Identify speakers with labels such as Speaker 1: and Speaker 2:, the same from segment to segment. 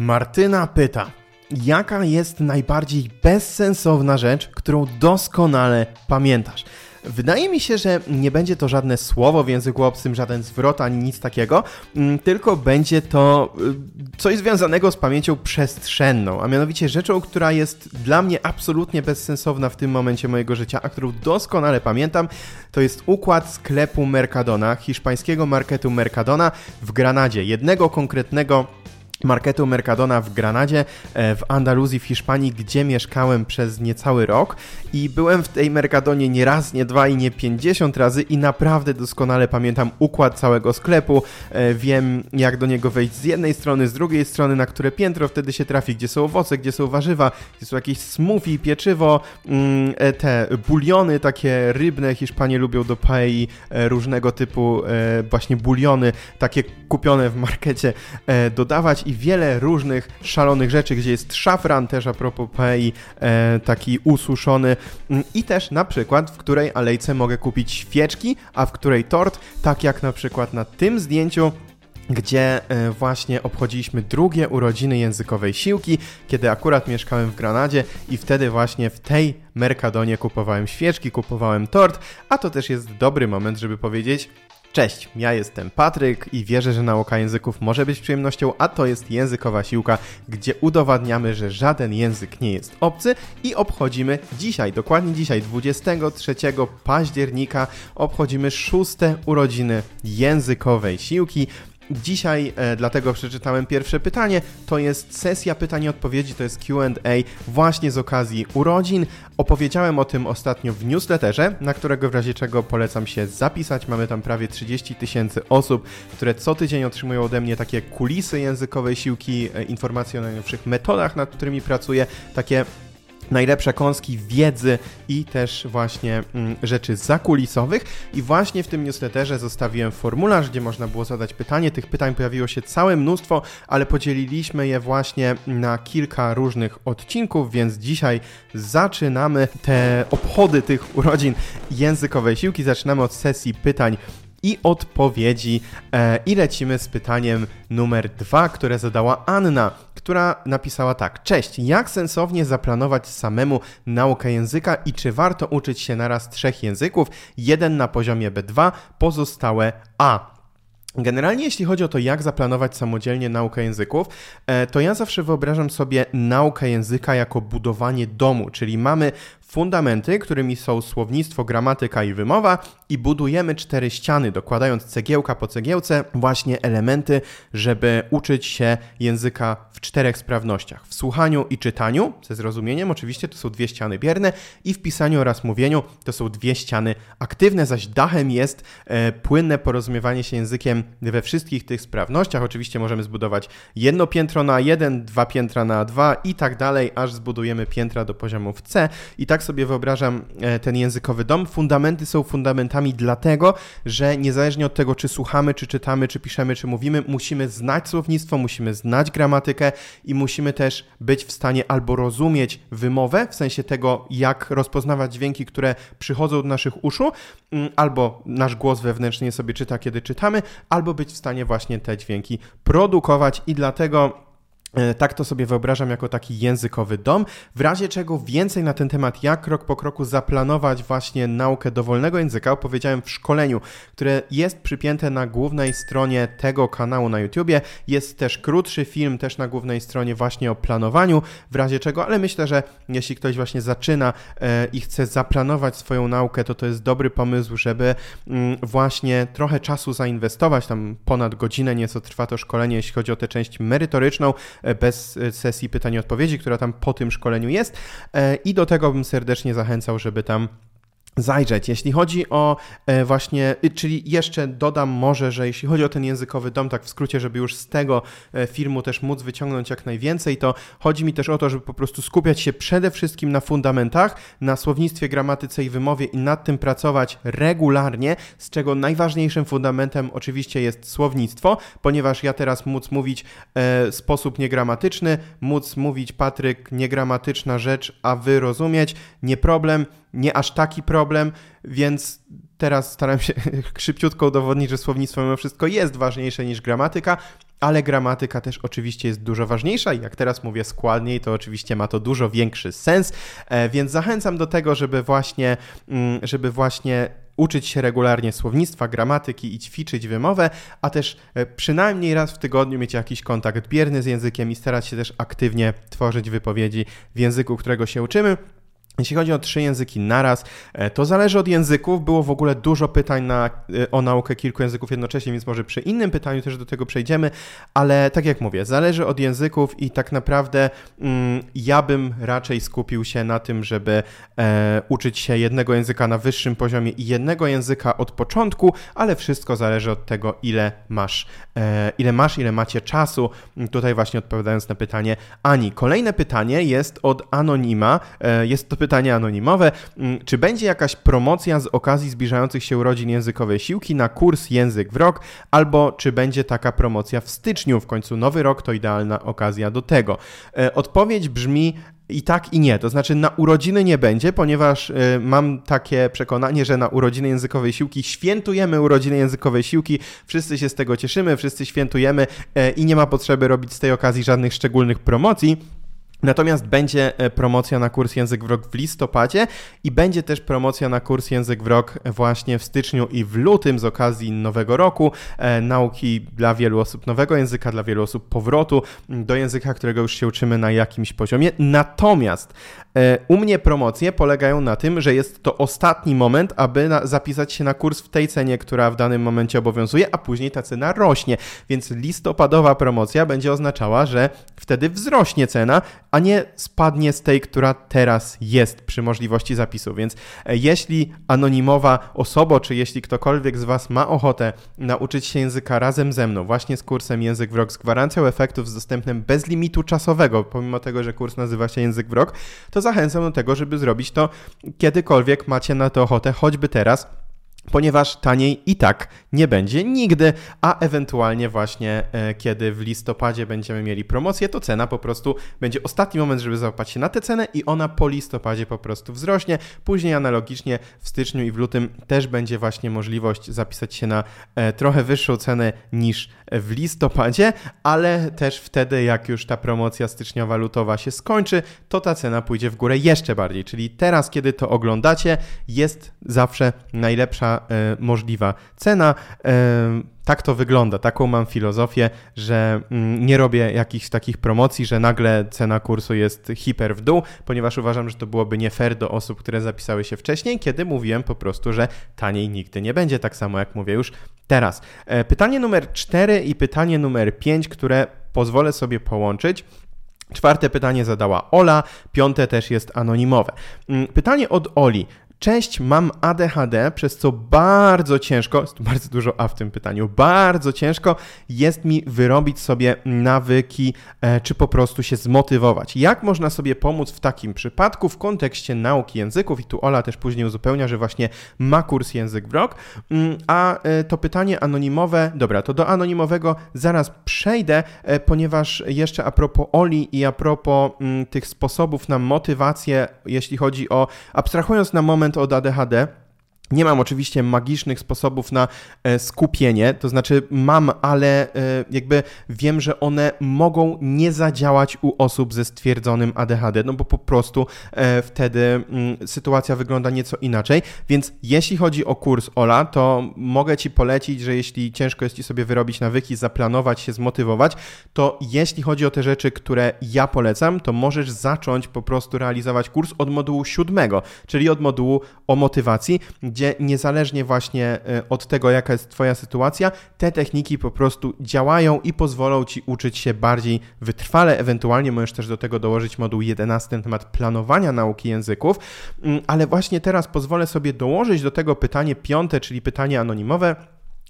Speaker 1: Martyna pyta, jaka jest najbardziej bezsensowna rzecz, którą doskonale pamiętasz? Wydaje mi się, że nie będzie to żadne słowo w języku obcym, żaden zwrot ani nic takiego, mm, tylko będzie to y, coś związanego z pamięcią przestrzenną, a mianowicie rzeczą, która jest dla mnie absolutnie bezsensowna w tym momencie mojego życia, a którą doskonale pamiętam, to jest układ sklepu Mercadona, hiszpańskiego marketu Mercadona w Granadzie, jednego konkretnego marketu Mercadona w Granadzie, e, w Andaluzji, w Hiszpanii, gdzie mieszkałem przez niecały rok. I byłem w tej Mercadonie nie raz, nie dwa i nie pięćdziesiąt razy i naprawdę doskonale pamiętam układ całego sklepu, e, wiem jak do niego wejść z jednej strony, z drugiej strony, na które piętro wtedy się trafi, gdzie są owoce, gdzie są warzywa, gdzie są jakieś smoothie, pieczywo, mm, e, te buliony takie rybne, Hiszpanie lubią do paei różnego typu właśnie buliony, takie kupione w markecie dodawać i wiele różnych szalonych rzeczy, gdzie jest szafran też a propos pei, e, taki ususzony. Mm, i też na przykład w której alejce mogę kupić świeczki, a w której tort, tak jak na przykład na tym zdjęciu gdzie e, właśnie obchodziliśmy drugie urodziny językowej siłki, kiedy akurat mieszkałem w Granadzie i wtedy właśnie w tej Mercadonie kupowałem świeczki, kupowałem tort, a to też jest dobry moment, żeby powiedzieć Cześć, ja jestem Patryk i wierzę, że nauka języków może być przyjemnością, a to jest językowa siłka, gdzie udowadniamy, że żaden język nie jest obcy i obchodzimy dzisiaj, dokładnie dzisiaj, 23 października, obchodzimy szóste urodziny językowej siłki. Dzisiaj e, dlatego przeczytałem pierwsze pytanie. To jest sesja pytań i odpowiedzi, to jest QA właśnie z okazji urodzin. Opowiedziałem o tym ostatnio w newsletterze, na którego w razie czego polecam się zapisać. Mamy tam prawie 30 tysięcy osób, które co tydzień otrzymują ode mnie takie kulisy językowej siłki, e, informacje o najnowszych metodach, nad którymi pracuję, takie najlepsze kąski wiedzy i też właśnie mm, rzeczy zakulisowych. I właśnie w tym newsletterze zostawiłem formularz, gdzie można było zadać pytanie. Tych pytań pojawiło się całe mnóstwo, ale podzieliliśmy je właśnie na kilka różnych odcinków, więc dzisiaj zaczynamy te obchody tych urodzin językowej siłki. Zaczynamy od sesji pytań i odpowiedzi e, i lecimy z pytaniem numer dwa, które zadała Anna, która napisała tak: Cześć, jak sensownie zaplanować samemu naukę języka i czy warto uczyć się naraz trzech języków, jeden na poziomie B2, pozostałe A? Generalnie, jeśli chodzi o to, jak zaplanować samodzielnie naukę języków, e, to ja zawsze wyobrażam sobie naukę języka jako budowanie domu, czyli mamy fundamenty, którymi są słownictwo, gramatyka i wymowa i budujemy cztery ściany, dokładając cegiełka po cegiełce właśnie elementy, żeby uczyć się języka w czterech sprawnościach. W słuchaniu i czytaniu, ze zrozumieniem oczywiście to są dwie ściany bierne i w pisaniu oraz mówieniu to są dwie ściany aktywne, zaś dachem jest e, płynne porozumiewanie się językiem we wszystkich tych sprawnościach. Oczywiście możemy zbudować jedno piętro na jeden, dwa piętra na dwa i tak dalej, aż zbudujemy piętra do poziomów C i tak tak sobie wyobrażam e, ten językowy dom. Fundamenty są fundamentami dlatego, że niezależnie od tego, czy słuchamy, czy czytamy, czy piszemy, czy mówimy, musimy znać słownictwo, musimy znać gramatykę i musimy też być w stanie albo rozumieć wymowę, w sensie tego, jak rozpoznawać dźwięki, które przychodzą do naszych uszu, mm, albo nasz głos wewnętrznie sobie czyta, kiedy czytamy, albo być w stanie właśnie te dźwięki produkować i dlatego tak to sobie wyobrażam jako taki językowy dom. W razie czego więcej na ten temat, jak krok po kroku zaplanować właśnie naukę dowolnego języka, opowiedziałem w szkoleniu, które jest przypięte na głównej stronie tego kanału na YouTubie. Jest też krótszy film, też na głównej stronie właśnie o planowaniu, w razie czego, ale myślę, że jeśli ktoś właśnie zaczyna e, i chce zaplanować swoją naukę, to to jest dobry pomysł, żeby mm, właśnie trochę czasu zainwestować, tam ponad godzinę nieco trwa to szkolenie, jeśli chodzi o tę część merytoryczną, E, bez e, sesji pytań i odpowiedzi, która tam po tym szkoleniu jest. E, I do tego bym serdecznie zachęcał, żeby tam zajrzeć. Jeśli chodzi o e, właśnie, y, czyli jeszcze dodam może, że jeśli chodzi o ten językowy dom, tak w skrócie, żeby już z tego e, filmu też móc wyciągnąć jak najwięcej, to chodzi mi też o to, żeby po prostu skupiać się przede wszystkim na fundamentach, na słownictwie, gramatyce i wymowie i nad tym pracować regularnie, z czego najważniejszym fundamentem oczywiście jest słownictwo, ponieważ ja teraz móc mówić e, sposób niegramatyczny, móc mówić Patryk niegramatyczna rzecz, a wy rozumieć, nie problem, nie aż taki problem, więc teraz staram się szybciutko udowodnić, że słownictwo mimo wszystko jest ważniejsze niż gramatyka, ale gramatyka też oczywiście jest dużo ważniejsza i jak teraz mówię składniej, to oczywiście ma to dużo większy sens, e, więc zachęcam do tego, żeby właśnie, mm, żeby właśnie uczyć się regularnie słownictwa, gramatyki i ćwiczyć wymowę, a też e, przynajmniej raz w tygodniu mieć jakiś kontakt bierny z językiem i starać się też aktywnie tworzyć wypowiedzi w języku, którego się uczymy. Jeśli chodzi o trzy języki naraz, e, to zależy od języków. Było w ogóle dużo pytań na, e, o naukę kilku języków jednocześnie, więc może przy innym pytaniu też do tego przejdziemy, ale tak jak mówię, zależy od języków i tak naprawdę mm, ja bym raczej skupił się na tym, żeby e, uczyć się jednego języka na wyższym poziomie i jednego języka od początku, ale wszystko zależy od tego, ile masz, e, ile masz, ile macie czasu. Tutaj właśnie odpowiadając na pytanie Ani. Kolejne pytanie jest od Anonima. E, jest to pytanie anonimowe. Mm, czy będzie jakaś promocja z okazji zbliżających się urodzin językowej siłki na kurs Język w Rok, albo czy będzie taka promocja w styczniu? W końcu nowy rok to idealna okazja do tego. E, odpowiedź brzmi i tak, i nie. To znaczy, na urodziny nie będzie, ponieważ y, mam takie przekonanie, że na urodziny językowej siłki świętujemy urodziny językowej siłki, wszyscy się z tego cieszymy, wszyscy świętujemy y, i nie ma potrzeby robić z tej okazji żadnych szczególnych promocji. Natomiast będzie e, promocja na kurs Język w Rok w listopadzie i będzie też promocja na kurs Język w Rok właśnie w styczniu i w lutym z okazji Nowego Roku. E, nauki dla wielu osób nowego języka, dla wielu osób powrotu do języka, którego już się uczymy na jakimś poziomie. Natomiast u mnie promocje polegają na tym, że jest to ostatni moment, aby zapisać się na kurs w tej cenie, która w danym momencie obowiązuje, a później ta cena rośnie. Więc listopadowa promocja będzie oznaczała, że wtedy wzrośnie cena a nie spadnie z tej, która teraz jest przy możliwości zapisu. Więc e, jeśli anonimowa osoba, czy jeśli ktokolwiek z Was ma ochotę nauczyć się języka razem ze mną, właśnie z kursem Język w Rok z gwarancją efektów z dostępem bez limitu czasowego, pomimo tego, że kurs nazywa się Język w Rok, to zachęcam do tego, żeby zrobić to kiedykolwiek macie na to ochotę, choćby teraz ponieważ taniej i tak nie będzie nigdy, a ewentualnie właśnie e, kiedy w listopadzie będziemy mieli promocję, to cena po prostu będzie ostatni moment, żeby załapać się na tę cenę i ona po listopadzie po prostu wzrośnie. Później analogicznie w styczniu i w lutym też będzie właśnie możliwość zapisać się na e, trochę wyższą cenę niż w listopadzie, ale też wtedy jak już ta promocja styczniowa lutowa się skończy, to ta cena pójdzie w górę jeszcze bardziej, czyli teraz kiedy to oglądacie jest zawsze najlepsza E, możliwa cena. E, tak to wygląda, taką mam filozofię, że mm, nie robię jakichś takich promocji, że nagle cena kursu jest hiper w dół, ponieważ uważam, że to byłoby nie fair do osób, które zapisały się wcześniej, kiedy mówiłem po prostu, że taniej nigdy nie będzie, tak samo jak mówię już teraz. E, pytanie numer 4 i pytanie numer 5, które pozwolę sobie połączyć. Czwarte pytanie zadała Ola, piąte też jest anonimowe. Mm, pytanie od Oli. Cześć, mam ADHD, przez co bardzo ciężko, jest bardzo dużo A w tym pytaniu, bardzo ciężko jest mi wyrobić sobie nawyki, e, czy po prostu się zmotywować. Jak można sobie pomóc w takim przypadku w kontekście nauki języków? I tu Ola też później uzupełnia, że właśnie ma kurs Język w Rok. Mm, a e, to pytanie anonimowe, dobra, to do anonimowego zaraz przejdę, e, ponieważ jeszcze a propos Oli i a propos mm, tych sposobów na motywację, jeśli chodzi o, abstrahując na moment od ADHD, nie mam oczywiście magicznych sposobów na e, skupienie, to znaczy mam, ale e, jakby wiem, że one mogą nie zadziałać u osób ze stwierdzonym ADHD, no bo po prostu e, wtedy mm, sytuacja wygląda nieco inaczej. Więc jeśli chodzi o kurs Ola, to mogę Ci polecić, że jeśli ciężko jest Ci sobie wyrobić nawyki, zaplanować się, zmotywować, to jeśli chodzi o te rzeczy, które ja polecam, to możesz zacząć po prostu realizować kurs od modułu siódmego, czyli od modułu o motywacji, gdzie niezależnie właśnie e, od tego, jaka jest Twoja sytuacja, te techniki po prostu działają i pozwolą Ci uczyć się bardziej wytrwale. Ewentualnie możesz też do tego dołożyć moduł 11 na temat planowania nauki języków, mm, ale właśnie teraz pozwolę sobie dołożyć do tego pytanie piąte, czyli pytanie anonimowe.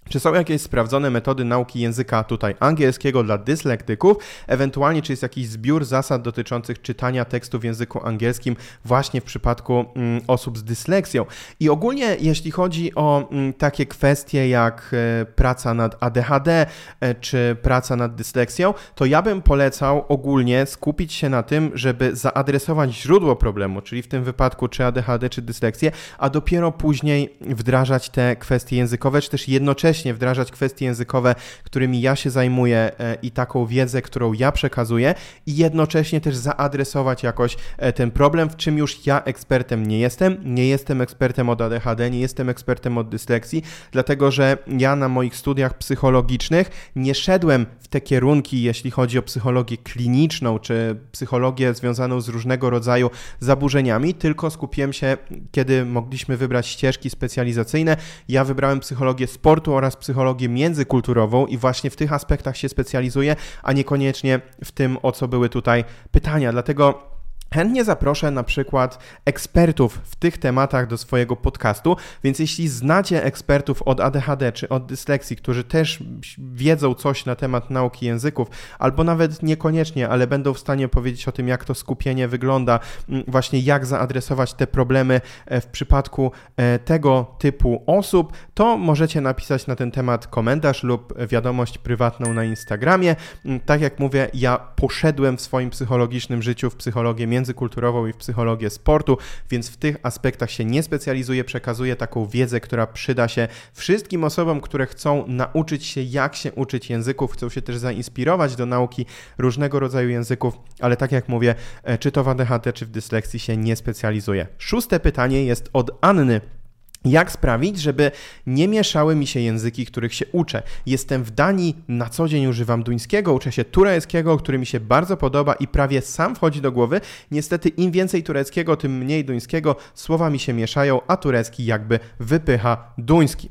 Speaker 1: Czy są jakieś sprawdzone metody nauki języka tutaj angielskiego dla dyslektyków? Ewentualnie, czy jest jakiś zbiór zasad dotyczących czytania tekstu w języku angielskim właśnie w przypadku mm, osób z dysleksją? I ogólnie, jeśli chodzi o mm, takie kwestie jak e, praca nad ADHD e, czy praca nad dysleksją, to ja bym polecał ogólnie skupić się na tym, żeby zaadresować źródło problemu, czyli w tym wypadku czy ADHD, czy dysleksję, a dopiero później wdrażać te kwestie językowe, czy też jednocześnie jednocześnie wdrażać kwestie językowe, którymi ja się zajmuję e, i taką wiedzę, którą ja przekazuję i jednocześnie też zaadresować jakoś e, ten problem, w czym już ja ekspertem nie jestem. Nie jestem ekspertem od ADHD, nie jestem ekspertem od dysleksji, dlatego że ja na moich studiach psychologicznych nie szedłem w te kierunki, jeśli chodzi o psychologię kliniczną czy psychologię związaną z różnego rodzaju zaburzeniami, tylko skupiłem się, kiedy mogliśmy wybrać ścieżki specjalizacyjne. Ja wybrałem psychologię sportu oraz psychologię międzykulturową i właśnie w tych aspektach się specjalizuję, a niekoniecznie w tym, o co były tutaj pytania. Dlatego Chętnie zaproszę na przykład ekspertów w tych tematach do swojego podcastu, więc jeśli znacie ekspertów od ADHD czy od dysleksji, którzy też wiedzą coś na temat nauki języków, albo nawet niekoniecznie, ale będą w stanie powiedzieć o tym, jak to skupienie wygląda, właśnie jak zaadresować te problemy e, w przypadku e, tego typu osób, to możecie napisać na ten temat komentarz lub wiadomość prywatną na Instagramie. Tak jak mówię, ja poszedłem w swoim psychologicznym życiu w psychologię międzykulturową i w psychologię sportu, więc w tych aspektach się nie specjalizuję, przekazuję taką wiedzę, która przyda się wszystkim osobom, które chcą nauczyć się, jak się uczyć języków, chcą się też zainspirować do nauki różnego rodzaju języków, ale tak jak mówię, e, czy to w ADHD, czy w dysleksji się nie specjalizuję. Szóste pytanie jest od Anny. Jak sprawić, żeby nie mieszały mi się języki, których się uczę? Jestem w Danii, na co dzień używam duńskiego, uczę się tureckiego, który mi się bardzo podoba i prawie sam wchodzi do głowy. Niestety im więcej tureckiego, tym mniej duńskiego, słowa mi się mieszają, a turecki jakby wypycha duński.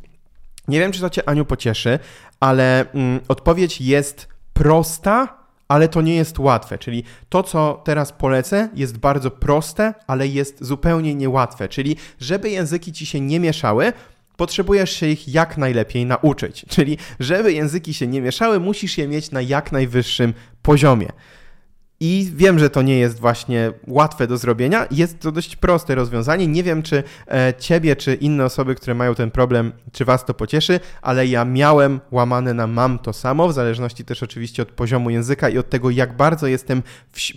Speaker 1: Nie wiem, czy to Cię, Aniu, pocieszy, ale mm, odpowiedź jest prosta, ale to nie jest łatwe. Czyli to, co teraz polecę, jest bardzo proste, ale jest zupełnie niełatwe. Czyli, żeby języki ci się nie mieszały, potrzebujesz się ich jak najlepiej nauczyć. Czyli, żeby języki się nie mieszały, musisz je mieć na jak najwyższym poziomie. I wiem, że to nie jest właśnie łatwe do zrobienia. Jest to dość proste rozwiązanie. Nie wiem, czy e, ciebie, czy inne osoby, które mają ten problem, czy was to pocieszy, ale ja miałem łamane na mam to samo, w zależności też oczywiście od poziomu języka i od tego, jak bardzo jestem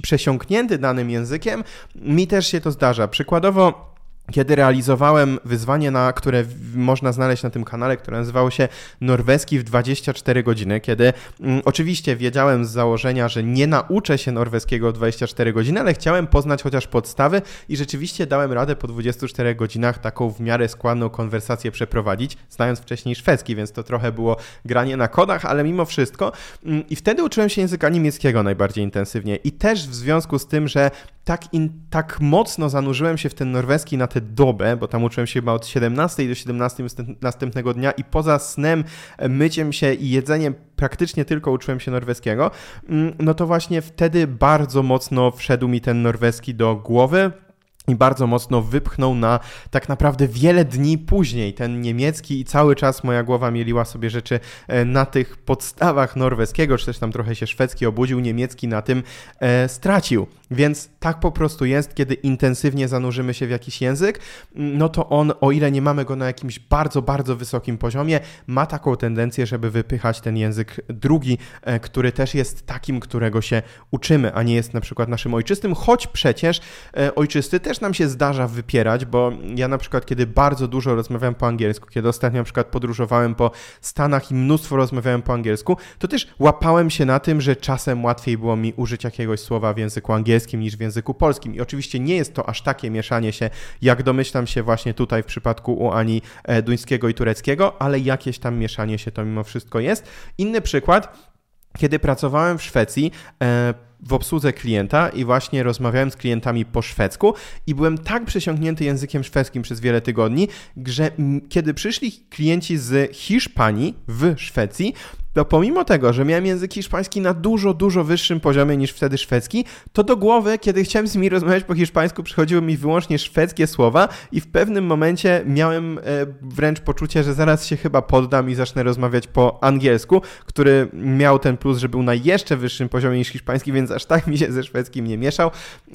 Speaker 1: przesiąknięty danym językiem. Mi też się to zdarza. Przykładowo, kiedy realizowałem wyzwanie, na które można znaleźć na tym kanale, które nazywało się Norweski w 24 godziny, kiedy mm, oczywiście wiedziałem z założenia, że nie nauczę się norweskiego w 24 godziny, ale chciałem poznać chociaż podstawy i rzeczywiście dałem radę po 24 godzinach taką w miarę składną konwersację przeprowadzić, znając wcześniej szwedzki, więc to trochę było granie na kodach, ale mimo wszystko. Mm, I wtedy uczyłem się języka niemieckiego najbardziej intensywnie i też w związku z tym, że tak, in, tak mocno zanurzyłem się w ten norweski na tę dobę, bo tam uczyłem się chyba od 17 do 17 następnego dnia i poza snem, e, myciem się i jedzeniem praktycznie tylko uczyłem się norweskiego, mm, no to właśnie wtedy bardzo mocno wszedł mi ten norweski do głowy i bardzo mocno wypchnął na tak naprawdę wiele dni później ten niemiecki i cały czas moja głowa mieliła sobie rzeczy e, na tych podstawach norweskiego, czy też tam trochę się szwedzki obudził, niemiecki na tym e, stracił. Więc tak po prostu jest, kiedy intensywnie zanurzymy się w jakiś język, no to on, o ile nie mamy go na jakimś bardzo, bardzo wysokim poziomie, ma taką tendencję, żeby wypychać ten język drugi, e, który też jest takim, którego się uczymy, a nie jest na przykład naszym ojczystym, choć przecież e, ojczysty też nam się zdarza wypierać, bo ja na przykład, kiedy bardzo dużo rozmawiałem po angielsku, kiedy ostatnio na przykład podróżowałem po Stanach i mnóstwo rozmawiałem po angielsku, to też łapałem się na tym, że czasem łatwiej było mi użyć jakiegoś słowa w języku angielskim, niż w języku polskim. I oczywiście nie jest to aż takie mieszanie się, jak domyślam się właśnie tutaj w przypadku u Ani e, duńskiego i tureckiego, ale jakieś tam mieszanie się to mimo wszystko jest. Inny przykład, kiedy pracowałem w Szwecji, e, w obsłudze klienta i właśnie rozmawiałem z klientami po szwedzku i byłem tak przesiąknięty językiem szwedzkim przez wiele tygodni, że kiedy przyszli klienci z Hiszpanii w Szwecji, to pomimo tego, że miałem język hiszpański na dużo, dużo wyższym poziomie niż wtedy szwedzki, to do głowy, kiedy chciałem z nimi rozmawiać po hiszpańsku, przychodziły mi wyłącznie szwedzkie słowa i w pewnym momencie miałem e, wręcz poczucie, że zaraz się chyba poddam i zacznę rozmawiać po angielsku, który miał ten plus, że był na jeszcze wyższym poziomie niż hiszpański, więc aż tak mi się ze szwedzkim nie mieszał,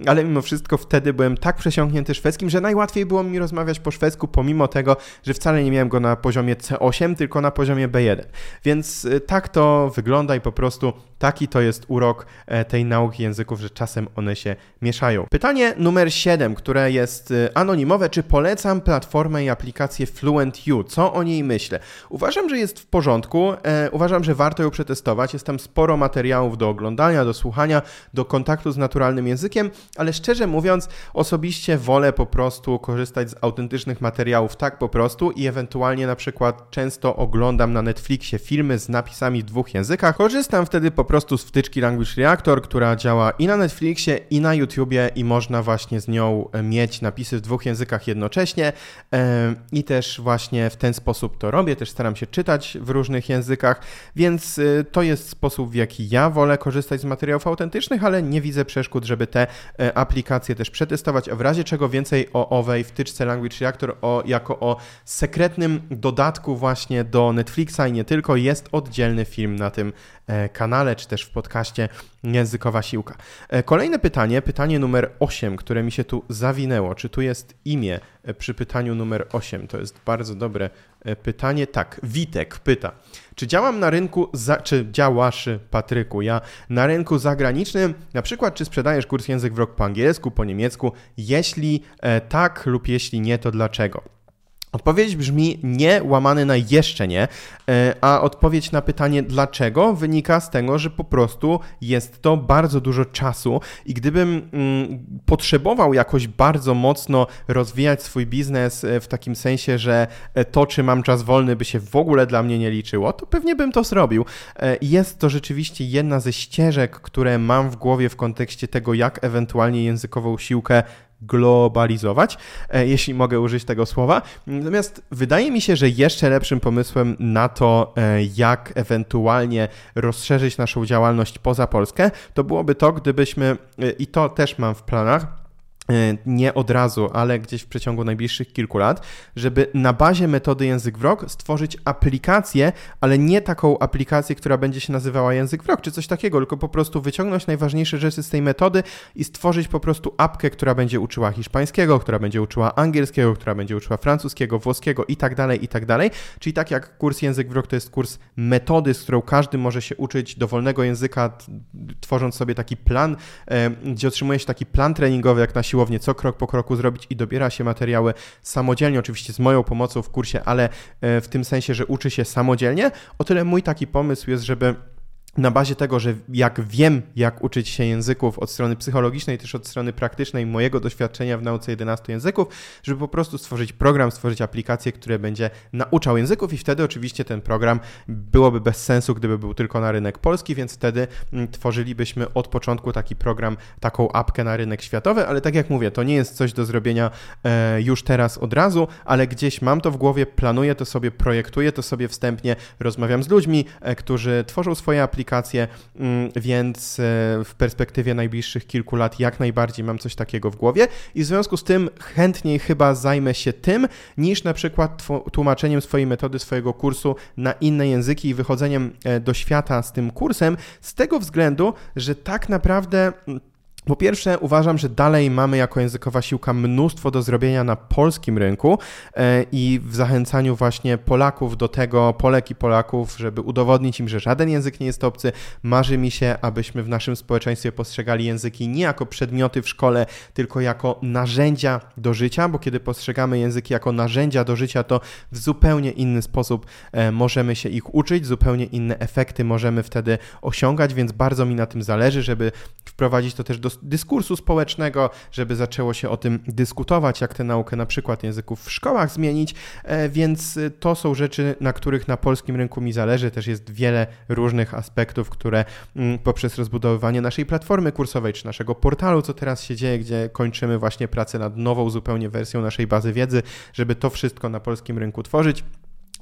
Speaker 1: ale mimo wszystko wtedy byłem tak przesiąknięty szwedzkim, że najłatwiej było mi rozmawiać po szwedzku, pomimo tego, że wcale nie miałem go na poziomie C8, tylko na poziomie B1. Więc e, tak to wygląda i po prostu taki to jest urok e, tej nauki języków, że czasem one się mieszają. Pytanie numer 7, które jest e, anonimowe. Czy polecam platformę i aplikację FluentU? Co o niej myślę? Uważam, że jest w porządku. E, uważam, że warto ją przetestować. Jest tam sporo materiałów do oglądania, do słuchania, do kontaktu z naturalnym językiem, ale szczerze mówiąc, osobiście wolę po prostu korzystać z autentycznych materiałów tak po prostu i ewentualnie na przykład często oglądam na Netflixie filmy z napisami w dwóch językach. Korzystam wtedy po prostu z wtyczki Language Reactor, która działa i na Netflixie, i na YouTubie i można właśnie z nią e, mieć napisy w dwóch językach jednocześnie e, i też właśnie w ten sposób to robię, też staram się czytać w różnych językach, więc e, to jest sposób, w jaki ja wolę korzystać z materiałów autentycznych, ale nie widzę przeszkód, żeby te aplikacje też przetestować, a w razie czego więcej o owej wtyczce Language Reactor o, jako o sekretnym dodatku właśnie do Netflixa i nie tylko, jest oddzielny film na tym kanale, czy też w podcaście Językowa Siłka. E, kolejne pytanie, pytanie numer 8, które mi się tu zawinęło. Czy tu jest imię e, przy pytaniu numer 8? To jest bardzo dobre e, pytanie. Tak, Witek pyta. Czy działam na rynku, za, czy działasz, Patryku, ja na rynku zagranicznym, na przykład czy sprzedajesz kurs język w rok po angielsku, po niemiecku? Jeśli tak lub jeśli nie, to dlaczego? Odpowiedź brzmi nie, łamany na jeszcze nie, e, a odpowiedź na pytanie dlaczego wynika z tego, że po prostu jest to bardzo dużo czasu i gdybym mm, potrzebował jakoś bardzo mocno rozwijać swój biznes e, w takim sensie, że e, to, czy mam czas wolny, by się w ogóle dla mnie nie liczyło, to pewnie bym to zrobił. Jest to rzeczywiście jedna ze ścieżek, które mam w głowie w kontekście tego, jak ewentualnie językową siłkę globalizować, e, jeśli mogę użyć tego słowa. Natomiast wydaje mi się, że jeszcze lepszym pomysłem na to, e, jak ewentualnie rozszerzyć naszą działalność poza Polskę, to byłoby to, gdybyśmy, e, i to też mam w planach, nie od razu, ale gdzieś w przeciągu najbliższych kilku lat, żeby na bazie metody Język Wrok stworzyć aplikację, ale nie taką aplikację, która będzie się nazywała Język Wrok czy coś takiego, tylko po prostu wyciągnąć najważniejsze rzeczy z tej metody i stworzyć po prostu apkę, która będzie uczyła hiszpańskiego, która będzie uczyła angielskiego, która będzie uczyła francuskiego, włoskiego i tak dalej, i tak dalej. Czyli tak jak kurs Język Wrok to jest kurs metody, z którą każdy może się uczyć dowolnego języka, tworząc sobie taki plan, e, gdzie otrzymuje się taki plan treningowy, jak na siłę siłownię, co krok po kroku zrobić i dobiera się materiały samodzielnie, oczywiście z moją pomocą w kursie, ale e, w tym sensie, że uczy się samodzielnie. O tyle mój taki pomysł jest, żeby na bazie tego, że jak wiem, jak uczyć się języków od strony psychologicznej, też od strony praktycznej, mojego doświadczenia w nauce 11 języków, żeby po prostu stworzyć program, stworzyć aplikację, które będzie nauczał języków i wtedy oczywiście ten program byłoby bez sensu, gdyby był tylko na rynek polski, więc wtedy mm, tworzylibyśmy od początku taki program, taką apkę na rynek światowy, ale tak jak mówię, to nie jest coś do zrobienia e, już teraz od razu, ale gdzieś mam to w głowie, planuję to sobie, projektuję to sobie wstępnie, rozmawiam z ludźmi, e, którzy tworzą swoje aplikacje, aplikacje, mm, więc e, w perspektywie najbliższych kilku lat jak najbardziej mam coś takiego w głowie i w związku z tym chętniej chyba zajmę się tym, niż na przykład tłumaczeniem swojej metody, swojego kursu na inne języki i wychodzeniem e, do świata z tym kursem, z tego względu, że tak naprawdę mm, po pierwsze, uważam, że dalej mamy jako językowa siłka mnóstwo do zrobienia na polskim rynku e, i w zachęcaniu właśnie Polaków do tego, Polek i Polaków, żeby udowodnić im, że żaden język nie jest obcy. Marzy mi się, abyśmy w naszym społeczeństwie postrzegali języki nie jako przedmioty w szkole, tylko jako narzędzia do życia, bo kiedy postrzegamy języki jako narzędzia do życia, to w zupełnie inny sposób e, możemy się ich uczyć, zupełnie inne efekty możemy wtedy osiągać, więc bardzo mi na tym zależy, żeby wprowadzić to też do dyskursu społecznego, żeby zaczęło się o tym dyskutować, jak tę naukę na przykład języków w szkołach zmienić, e, więc e, to są rzeczy, na których na polskim rynku mi zależy. Też jest wiele różnych aspektów, które mm, poprzez rozbudowywanie naszej platformy kursowej czy naszego portalu, co teraz się dzieje, gdzie kończymy właśnie pracę nad nową zupełnie wersją naszej bazy wiedzy, żeby to wszystko na polskim rynku tworzyć.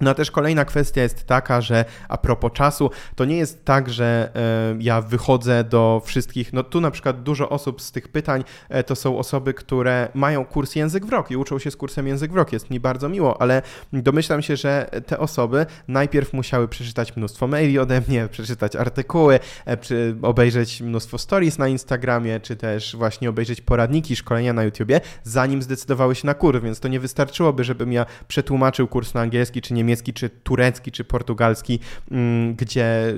Speaker 1: No a też kolejna kwestia jest taka, że a propos czasu, to nie jest tak, że e, ja wychodzę do wszystkich, no tu na przykład dużo osób z tych pytań e, to są osoby, które mają kurs język w rok i uczą się z kursem język w rok, jest mi bardzo miło, ale domyślam się, że te osoby najpierw musiały przeczytać mnóstwo maili ode mnie, przeczytać artykuły, e, obejrzeć mnóstwo stories na Instagramie, czy też właśnie obejrzeć poradniki, szkolenia na YouTubie, zanim zdecydowały się na kurs, więc to nie wystarczyłoby, żebym ja przetłumaczył kurs na angielski czy nie niemiecki, czy turecki, czy portugalski, mm, gdzie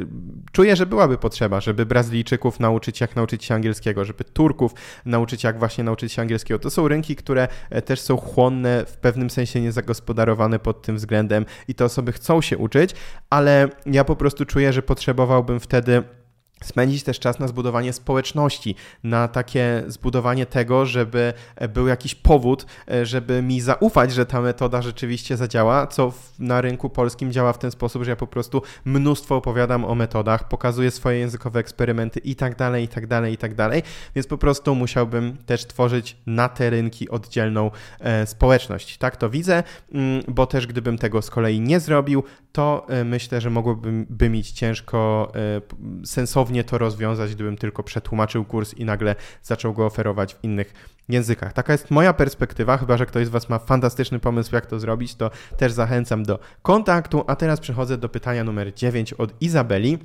Speaker 1: czuję, że byłaby potrzeba, żeby Brazylijczyków nauczyć, jak nauczyć się angielskiego, żeby Turków nauczyć, jak właśnie nauczyć się angielskiego. To są rynki, które e, też są chłonne, w pewnym sensie niezagospodarowane pod tym względem i te osoby chcą się uczyć, ale ja po prostu czuję, że potrzebowałbym wtedy spędzić też czas na zbudowanie społeczności, na takie zbudowanie tego, żeby był jakiś powód, e, żeby mi zaufać, że ta metoda rzeczywiście zadziała, co na rynku polskim działa w ten sposób, że ja po prostu mnóstwo opowiadam o metodach, pokazuję swoje językowe eksperymenty i tak dalej, i tak dalej, i tak dalej, więc po prostu musiałbym też tworzyć na te rynki oddzielną e, społeczność. Tak to widzę, mm, bo też gdybym tego z kolei nie zrobił, to e, myślę, że mogłoby by mieć ciężko sensownie sensownie to rozwiązać, gdybym tylko przetłumaczył kurs i nagle zaczął go oferować w innych językach. Taka jest moja perspektywa, chyba że ktoś z Was ma fantastyczny pomysł, jak to zrobić, to też zachęcam do kontaktu. A teraz przechodzę do pytania numer 9 od Izabeli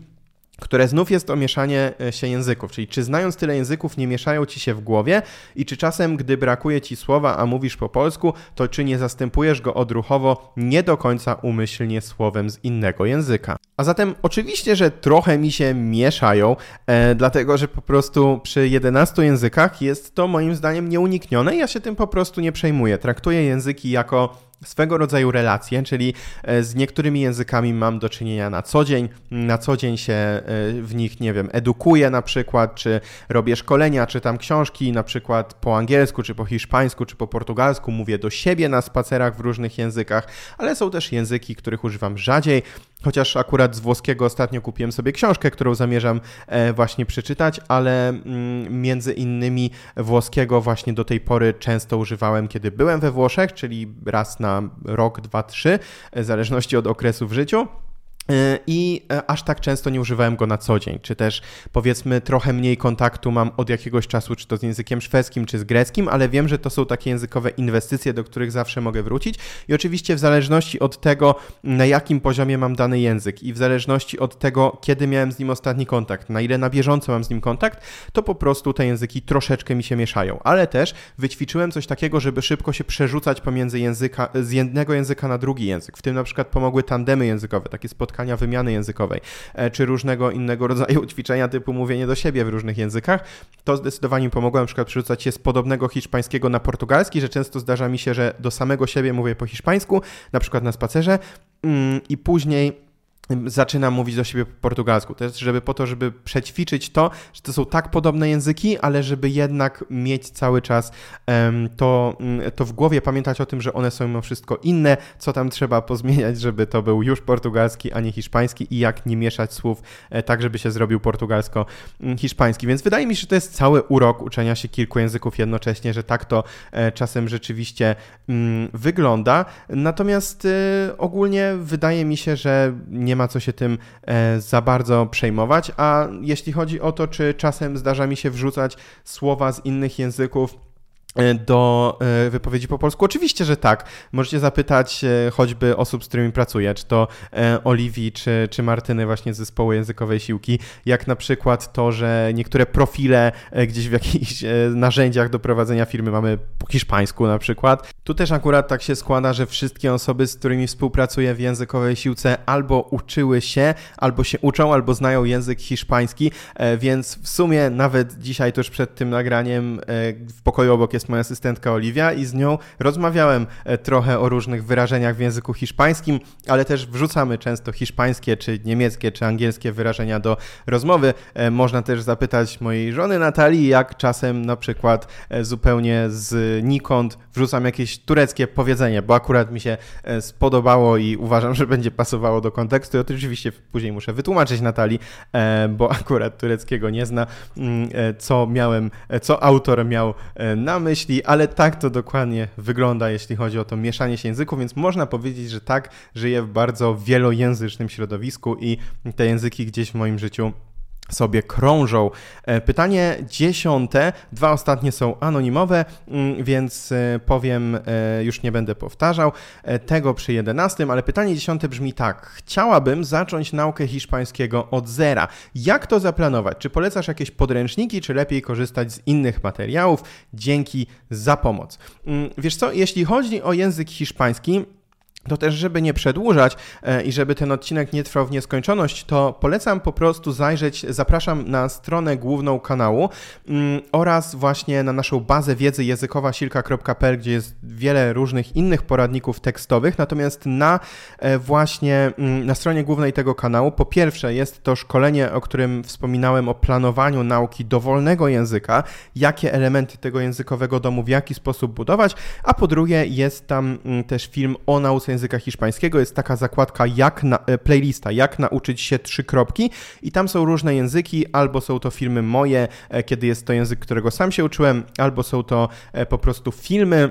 Speaker 1: które znów jest to mieszanie e, się języków, czyli czy znając tyle języków nie mieszają ci się w głowie i czy czasem, gdy brakuje ci słowa, a mówisz po polsku, to czy nie zastępujesz go odruchowo nie do końca umyślnie słowem z innego języka. A zatem oczywiście, że trochę mi się mieszają, e, dlatego że po prostu przy 11 językach jest to moim zdaniem nieuniknione ja się tym po prostu nie przejmuję. Traktuję języki jako swego rodzaju relacje, czyli e, z niektórymi językami mam do czynienia na co dzień. Na co dzień się e, w nich, nie wiem, edukuję na przykład, czy robię szkolenia, czytam książki na przykład po angielsku, czy po hiszpańsku, czy po portugalsku, mówię do siebie na spacerach w różnych językach, ale są też języki, których używam rzadziej, Chociaż akurat z włoskiego ostatnio kupiłem sobie książkę, którą zamierzam e, właśnie przeczytać, ale mm, między innymi włoskiego właśnie do tej pory często używałem, kiedy byłem we Włoszech, czyli raz na rok, dwa, trzy, w zależności od okresu w życiu. E, I e, aż tak często nie używałem go na co dzień, czy też powiedzmy trochę mniej kontaktu mam od jakiegoś czasu, czy to z językiem szwedzkim, czy z greckim, ale wiem, że to są takie językowe inwestycje, do których zawsze mogę wrócić. I oczywiście w zależności od tego, na jakim poziomie mam dany język i w zależności od tego, kiedy miałem z nim ostatni kontakt, na ile na bieżąco mam z nim kontakt, to po prostu te języki troszeczkę mi się mieszają. Ale też wyćwiczyłem coś takiego, żeby szybko się przerzucać pomiędzy języka, z jednego języka na drugi język. W tym na przykład pomogły tandemy językowe, takie spotkania spotkania wymiany językowej, e, czy różnego innego rodzaju ćwiczenia typu mówienie do siebie w różnych językach, to zdecydowanie mi pomogło na przykład przerzucać się z podobnego hiszpańskiego na portugalski, że często zdarza mi się, że do samego siebie mówię po hiszpańsku, na przykład na spacerze mm, i później zaczynam mówić do siebie po portugalsku. To jest, żeby po to, żeby przećwiczyć to, że to są tak podobne języki, ale żeby jednak mieć cały czas to, um, to w głowie, pamiętać o tym, że one są mimo wszystko inne, co tam trzeba pozmieniać, żeby to był już portugalski, a nie hiszpański i jak nie mieszać słów e, tak, żeby się zrobił portugalsko-hiszpański. Więc wydaje mi się, że to jest cały urok uczenia się kilku języków jednocześnie, że tak to e, czasem rzeczywiście mm, wygląda. Natomiast e, ogólnie wydaje mi się, że nie ma ma co się tym e, za bardzo przejmować. A jeśli chodzi o to, czy czasem zdarza mi się wrzucać słowa z innych języków, do e, wypowiedzi po polsku? Oczywiście, że tak. Możecie zapytać e, choćby osób, z którymi pracuję, czy to Oliwii, czy, czy Martyny właśnie z zespołu językowej siłki, jak na przykład to, że niektóre profile gdzieś w jakichś narzędziach do prowadzenia firmy mamy po hiszpańsku na przykład. Tu też akurat tak się składa, że wszystkie osoby, z którymi współpracuję w językowej siłce albo uczyły się, albo się uczą, albo znają język hiszpański, więc w sumie nawet dzisiaj tuż przed tym nagraniem w pokoju obok jest jest moja asystentka Oliwia i z nią rozmawiałem e, trochę o różnych wyrażeniach w języku hiszpańskim, ale też wrzucamy często hiszpańskie, czy niemieckie, czy angielskie wyrażenia do rozmowy. E, można też zapytać mojej żony Natalii, jak czasem na przykład e, zupełnie z nikąd wrzucam jakieś tureckie powiedzenie, bo akurat mi się spodobało i uważam, że będzie pasowało do kontekstu. I oczywiście później muszę wytłumaczyć Natalii, bo akurat tureckiego nie zna, mm, co miałem, co autor miał na myśli, ale tak to dokładnie wygląda, jeśli chodzi o to mieszanie się języków, więc można powiedzieć, że tak żyję w bardzo wielojęzycznym środowisku i te języki gdzieś w moim życiu sobie krążą. E, pytanie dziesiąte, dwa ostatnie są anonimowe, mm, więc e, powiem, e, już nie będę powtarzał tego przy jedenastym, ale pytanie dziesiąte brzmi tak. Chciałabym zacząć naukę hiszpańskiego od zera. Jak to zaplanować? Czy polecasz jakieś podręczniki, czy lepiej korzystać z innych materiałów? Dzięki za pomoc. Mm, wiesz co, jeśli chodzi o język hiszpański, to też, żeby nie przedłużać e, i żeby ten odcinek nie trwał w nieskończoność, to polecam po prostu zajrzeć, zapraszam na stronę główną kanału mm, oraz właśnie na naszą bazę wiedzy językowa silka.pl, gdzie jest wiele różnych innych poradników tekstowych. Natomiast na e, właśnie mm, na stronie głównej tego kanału, po pierwsze jest to szkolenie, o którym wspominałem o planowaniu nauki dowolnego języka, jakie elementy tego językowego domu w jaki sposób budować, a po drugie jest tam mm, też film o nauce języka hiszpańskiego. Jest taka zakładka jak na, e, playlista, jak nauczyć się trzy kropki. I tam są różne języki, albo są to filmy moje, e, kiedy jest to język, którego sam się uczyłem, albo są to e, po prostu filmy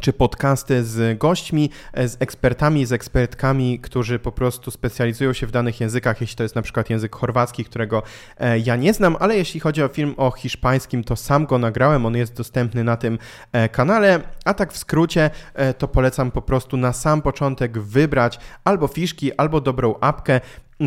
Speaker 1: czy podcasty z gośćmi, z ekspertami, z ekspertkami, którzy po prostu specjalizują się w danych językach, jeśli to jest na przykład język chorwacki, którego e, ja nie znam, ale jeśli chodzi o film o hiszpańskim, to sam go nagrałem, on jest dostępny na tym e, kanale, a tak w skrócie e, to polecam po prostu na sam początek wybrać albo fiszki, albo dobrą apkę,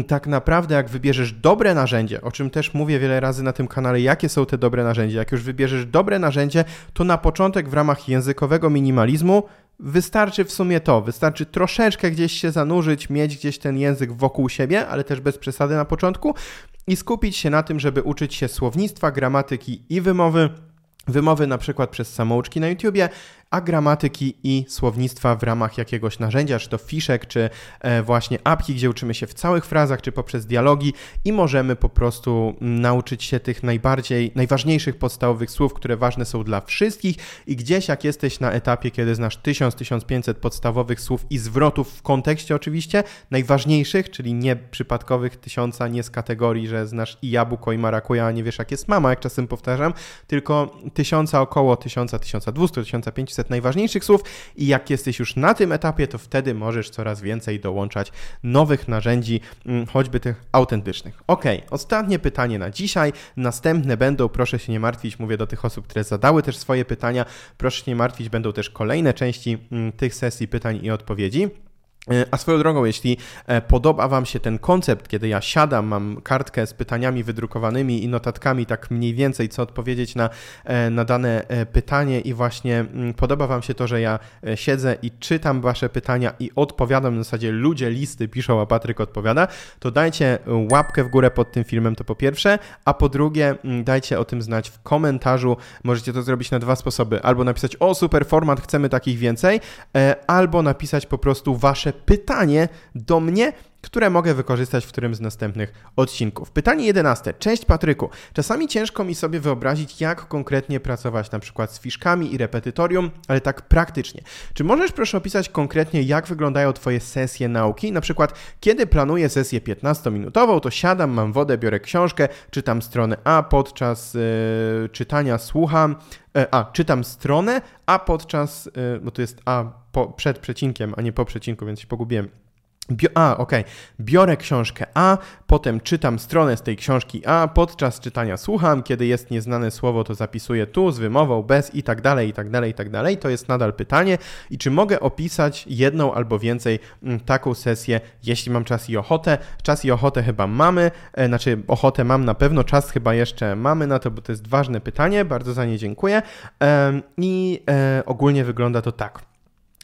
Speaker 1: tak naprawdę, jak wybierzesz dobre narzędzie, o czym też mówię wiele razy na tym kanale, jakie są te dobre narzędzia, jak już wybierzesz dobre narzędzie, to na początek w ramach językowego minimalizmu wystarczy w sumie to, wystarczy troszeczkę gdzieś się zanurzyć, mieć gdzieś ten język wokół siebie, ale też bez przesady na początku i skupić się na tym, żeby uczyć się słownictwa, gramatyki i wymowy. Wymowy na przykład przez samouczki na YouTubie, a gramatyki i słownictwa w ramach jakiegoś narzędzia, czy to fiszek, czy e, właśnie apki, gdzie uczymy się w całych frazach, czy poprzez dialogi i możemy po prostu nauczyć się tych najbardziej, najważniejszych podstawowych słów, które ważne są dla wszystkich i gdzieś jak jesteś na etapie, kiedy znasz 1000-1500 podstawowych słów i zwrotów w kontekście oczywiście najważniejszych, czyli nie przypadkowych tysiąca, nie z kategorii, że znasz i jabłko i marakuja, a nie wiesz jak jest mama, jak czasem powtarzam, tylko tysiąca około tysiąca, tysiąca dwieście, tysiąca pięćset najważniejszych słów i jak jesteś już na tym etapie, to wtedy możesz coraz więcej dołączać nowych narzędzi, mm, choćby tych autentycznych. Ok, ostatnie pytanie na dzisiaj. Następne będą, proszę się nie martwić, mówię do tych osób, które zadały też swoje pytania, proszę się nie martwić, będą też kolejne części mm, tych sesji pytań i odpowiedzi. E, a swoją drogą, jeśli e, podoba Wam się ten koncept, kiedy ja siadam, mam kartkę z pytaniami wydrukowanymi i notatkami, tak mniej więcej, co odpowiedzieć na, e, na dane pytanie, i właśnie mm, podoba Wam się to, że ja siedzę i czytam Wasze pytania i odpowiadam, w zasadzie ludzie listy piszą, a Patryk odpowiada, to dajcie łapkę w górę pod tym filmem, to po pierwsze, a po drugie, mm, dajcie o tym znać w komentarzu. Możecie to zrobić na dwa sposoby: albo napisać, o super format, chcemy takich więcej, albo napisać po prostu Wasze pytanie do mnie, które mogę wykorzystać w którymś z następnych odcinków. Pytanie 11. Cześć Patryku. Czasami ciężko mi sobie wyobrazić, jak konkretnie pracować na przykład z fiszkami i repetytorium, ale tak praktycznie. Czy możesz proszę opisać konkretnie, jak wyglądają Twoje sesje nauki? Na przykład, kiedy planuję sesję 15-minutową, to siadam, mam wodę, biorę książkę, czytam stronę A, podczas yy, czytania słucham, yy, a, czytam stronę, a podczas, yy, bo to jest A po, przed przecinkiem, a nie po przecinku, więc się pogubiłem Bio, a, okej. Okay. Biorę książkę A, potem czytam stronę z tej książki A, podczas czytania słucham, kiedy jest nieznane słowo, to zapisuję tu z wymową, bez i tak dalej, i tak dalej, i tak dalej. To jest nadal pytanie. I czy mogę opisać jedną albo więcej mm, taką sesję, jeśli mam czas i ochotę? Czas i ochotę chyba mamy, e, znaczy ochotę mam na pewno, czas chyba jeszcze mamy na to, bo to jest ważne pytanie, bardzo za nie dziękuję. I e, ogólnie wygląda to tak.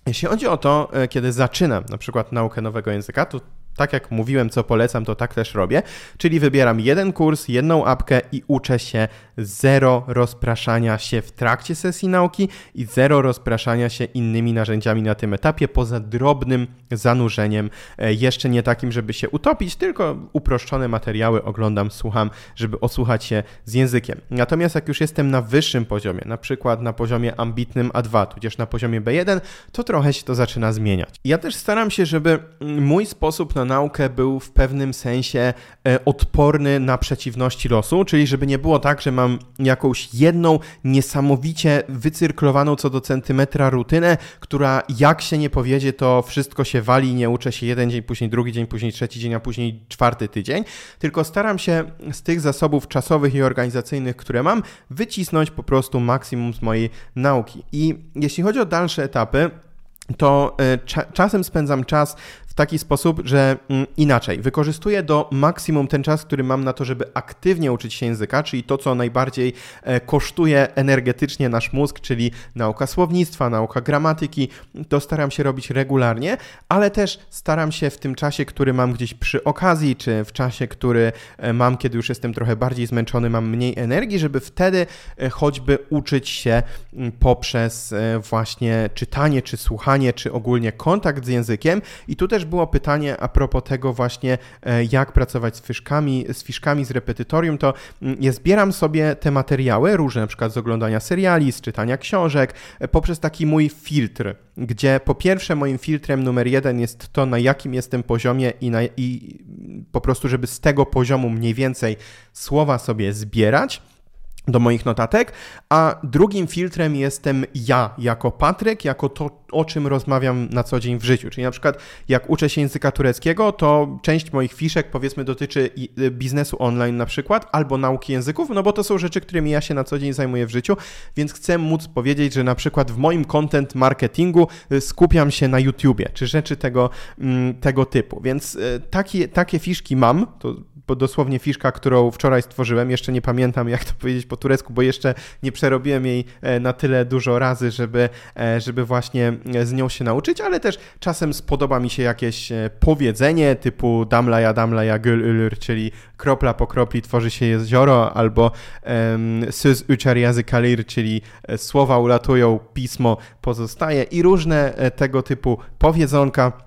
Speaker 1: Jeśli chodzi o to, e, kiedy zaczynam na przykład naukę nowego języka, to tak jak mówiłem, co polecam, to tak też robię. Czyli wybieram jeden kurs, jedną apkę i uczę się zero rozpraszania się w trakcie sesji nauki i zero rozpraszania się innymi narzędziami na tym etapie, poza drobnym zanurzeniem, e, jeszcze nie takim, żeby się utopić, tylko uproszczone materiały oglądam, słucham, żeby osłuchać się z językiem. Natomiast jak już jestem na wyższym poziomie, na przykład na poziomie ambitnym A2, tudzież na poziomie B1, to trochę się to zaczyna zmieniać. Ja też staram się, żeby mój sposób na naukę był w pewnym sensie e, odporny na przeciwności losu, czyli żeby nie było tak, że mam jakąś jedną niesamowicie wycyrklowaną co do centymetra rutynę, która jak się nie powiedzie, to wszystko się wali, nie uczę się jeden dzień, później drugi dzień, później trzeci dzień, a później czwarty tydzień, tylko staram się z tych zasobów czasowych i organizacyjnych, które mam, wycisnąć po prostu maksimum z mojej nauki. I jeśli chodzi o dalsze etapy, to e, czasem spędzam czas taki sposób, że mm, inaczej, wykorzystuję do maksimum ten czas, który mam na to, żeby aktywnie uczyć się języka, czyli to, co najbardziej e, kosztuje energetycznie nasz mózg, czyli nauka słownictwa, nauka gramatyki, to staram się robić regularnie, ale też staram się w tym czasie, który mam gdzieś przy okazji, czy w czasie, który e, mam, kiedy już jestem trochę bardziej zmęczony, mam mniej energii, żeby wtedy e, choćby uczyć się mm, poprzez właśnie czytanie, czy słuchanie, czy ogólnie kontakt z językiem. I tu też było pytanie a propos tego właśnie, jak pracować z fiszkami, z fiszkami, z repetytorium, to mm, ja zbieram sobie te materiały, różne na przykład z oglądania seriali, z czytania książek, e, poprzez taki mój filtr, gdzie po pierwsze moim filtrem numer jeden jest to, na jakim jestem poziomie i, na, i po prostu, żeby z tego poziomu mniej więcej słowa sobie zbierać do moich notatek, a drugim filtrem jestem ja, jako Patryk, jako to, o czym rozmawiam na co dzień w życiu. Czyli na przykład jak uczę się języka tureckiego, to część moich fiszek powiedzmy dotyczy y, biznesu online na przykład, albo nauki języków, no bo to są rzeczy, którymi ja się na co dzień zajmuję w życiu, więc chcę móc powiedzieć, że na przykład w moim content marketingu y, skupiam się na YouTubie, czy rzeczy tego, mm, tego typu. Więc y, takie, takie fiszki mam, to dosłownie fiszka, którą wczoraj stworzyłem. Jeszcze nie pamiętam, jak to powiedzieć po turecku, bo jeszcze nie przerobiłem jej e, na tyle dużo razy, żeby, e, żeby właśnie z nią się nauczyć, ale też czasem spodoba mi się jakieś powiedzenie typu damla ja damla ja gül czyli kropla po kropli tworzy się jezioro, albo uçar yazı kalir, czyli słowa ulatują, pismo pozostaje i różne tego typu powiedzonka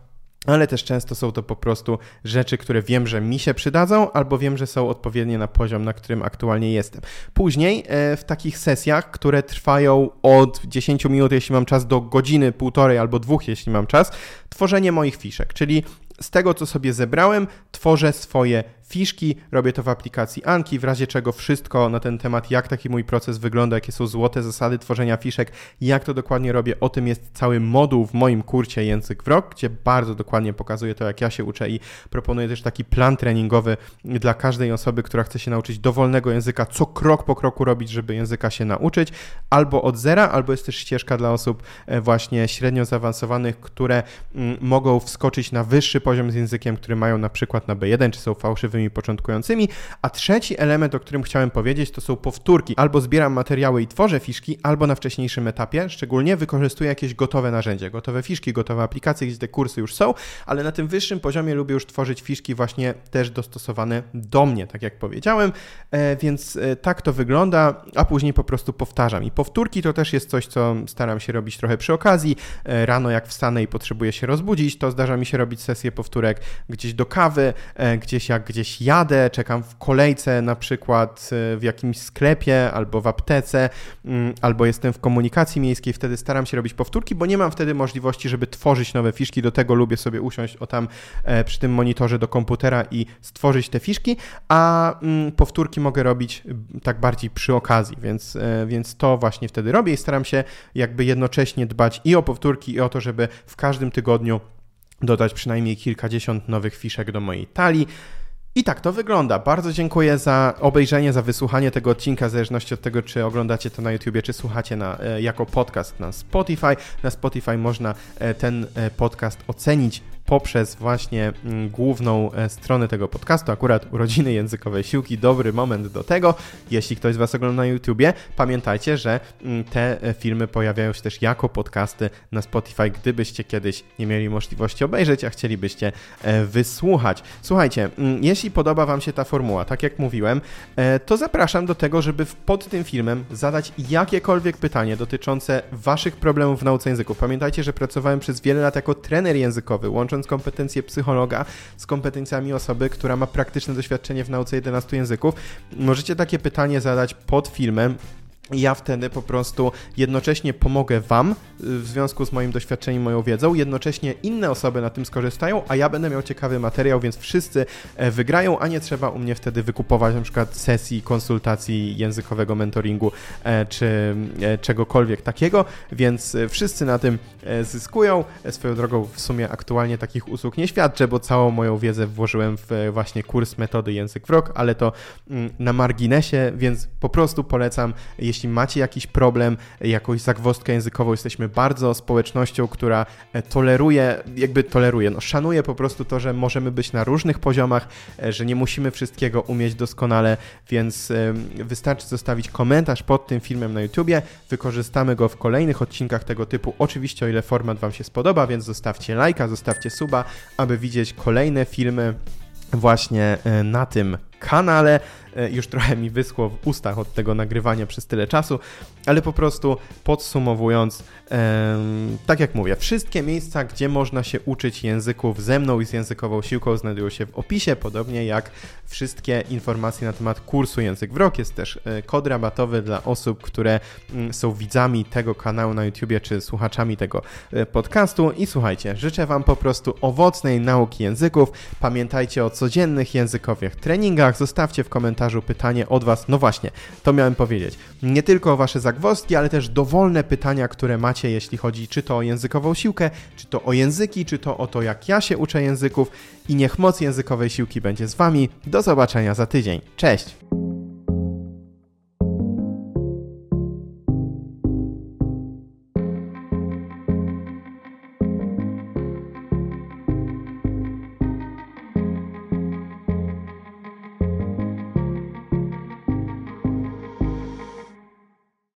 Speaker 1: ale też często są to po prostu rzeczy, które wiem, że mi się przydadzą, albo wiem, że są odpowiednie na poziom, na którym aktualnie jestem. Później e, w takich sesjach, które trwają od 10 minut, jeśli mam czas, do godziny, półtorej albo dwóch, jeśli mam czas, tworzenie moich fiszek, czyli z tego, co sobie zebrałem, tworzę swoje fiszki, robię to w aplikacji Anki, w razie czego wszystko na ten temat, jak taki mój proces wygląda, jakie są złote zasady tworzenia fiszek, jak to dokładnie robię, o tym jest cały moduł w moim kurcie Język w Rok, gdzie bardzo dokładnie pokazuję to, jak ja się uczę i proponuję też taki plan treningowy dla każdej osoby, która chce się nauczyć dowolnego języka, co krok po kroku robić, żeby języka się nauczyć, albo od zera, albo jest też ścieżka dla osób e, właśnie średnio zaawansowanych, które mm, mogą wskoczyć na wyższy poziom z językiem, który mają na przykład na B1, czy są fałszywymi tymi początkującymi. A trzeci element, o którym chciałem powiedzieć, to są powtórki. Albo zbieram materiały i tworzę fiszki, albo na wcześniejszym etapie, szczególnie wykorzystuję jakieś gotowe narzędzie, gotowe fiszki, gotowe aplikacje, gdzie te kursy już są, ale na tym wyższym poziomie lubię już tworzyć fiszki właśnie też dostosowane do mnie, tak jak powiedziałem, e, więc e, tak to wygląda, a później po prostu powtarzam. I powtórki to też jest coś, co staram się robić trochę przy okazji. E, rano jak wstanę i potrzebuję się rozbudzić, to zdarza mi się robić sesję powtórek gdzieś do kawy, gdzieś jak gdzieś gdzieś jadę, czekam w kolejce na przykład e, w jakimś sklepie albo w aptece, mm, albo jestem w komunikacji miejskiej, wtedy staram się robić powtórki, bo nie mam wtedy możliwości, żeby tworzyć nowe fiszki. Do tego lubię sobie usiąść o tam e, przy tym monitorze do komputera i stworzyć te fiszki, a mm, powtórki mogę robić tak bardziej przy okazji, więc, e, więc to właśnie wtedy robię i staram się jakby jednocześnie dbać i o powtórki, i o to, żeby w każdym tygodniu dodać przynajmniej kilkadziesiąt nowych fiszek do mojej talii. I tak to wygląda. Bardzo dziękuję za obejrzenie, za wysłuchanie tego odcinka, w zależności od tego, czy oglądacie to na YouTubie, czy słuchacie na, e, jako podcast na Spotify. Na Spotify można e, ten e, podcast ocenić poprzez właśnie mm, główną e, stronę tego podcastu, akurat urodziny językowej siłki, dobry moment do tego. Jeśli ktoś z Was ogląda na YouTubie, pamiętajcie, że mm, te e, filmy pojawiają się też jako podcasty na Spotify, gdybyście kiedyś nie mieli możliwości obejrzeć, a chcielibyście e, wysłuchać. Słuchajcie, mm, jeśli podoba Wam się ta formuła, tak jak mówiłem, to zapraszam do tego, żeby pod tym filmem zadać jakiekolwiek pytanie dotyczące Waszych problemów w nauce języków. Pamiętajcie, że pracowałem przez wiele lat jako trener językowy, łącząc łącząc kompetencje psychologa z kompetencjami osoby, która ma praktyczne doświadczenie w nauce 11 języków. Możecie takie pytanie zadać pod filmem ja wtedy po prostu jednocześnie pomogę Wam y, w związku z moim doświadczeniem, moją wiedzą, jednocześnie inne osoby na tym skorzystają, a ja będę miał ciekawy materiał, więc wszyscy e, wygrają, a nie trzeba u mnie wtedy wykupować na przykład sesji, konsultacji językowego mentoringu e, czy e, czegokolwiek takiego, więc wszyscy na tym zyskują. Swoją drogą w sumie aktualnie takich usług nie świadczę, bo całą moją wiedzę włożyłem w właśnie kurs metody język w rok, ale to mm, na marginesie, więc po prostu polecam, jeśli jeśli macie jakiś problem, jakąś zagwozdkę językową, jesteśmy bardzo społecznością, która e, toleruje, jakby toleruje, no szanuje po prostu to, że możemy być na różnych poziomach, e, że nie musimy wszystkiego umieć doskonale, więc wystarczy zostawić komentarz pod tym filmem na YouTubie, wykorzystamy go w kolejnych odcinkach tego typu, oczywiście o ile format Wam się spodoba, więc zostawcie lajka, zostawcie suba, aby widzieć kolejne filmy właśnie e, na tym kanale. E, już trochę mi wyschło w ustach od tego nagrywania przez tyle czasu, ale po prostu podsumowując, tak jak mówię, wszystkie miejsca, gdzie można się uczyć języków ze mną i z językową siłką znajdują się w opisie, podobnie jak wszystkie informacje na temat kursu Język w Rok. Jest też e, kod rabatowy dla osób, które mm, są widzami tego kanału na YouTubie czy słuchaczami tego e, podcastu. I słuchajcie, życzę Wam po prostu owocnej nauki języków. Pamiętajcie o codziennych językowych treningach. Zostawcie w komentarzu pytanie od Was. No właśnie, to miałem powiedzieć. Nie tylko o Wasze zagwozdki, ale też dowolne pytania, które macie macie, jeśli chodzi czy to o językową siłkę, czy to o języki, czy to o to, jak ja się uczę języków. I niech moc językowej siłki będzie z Wami. Do zobaczenia za tydzień. Cześć!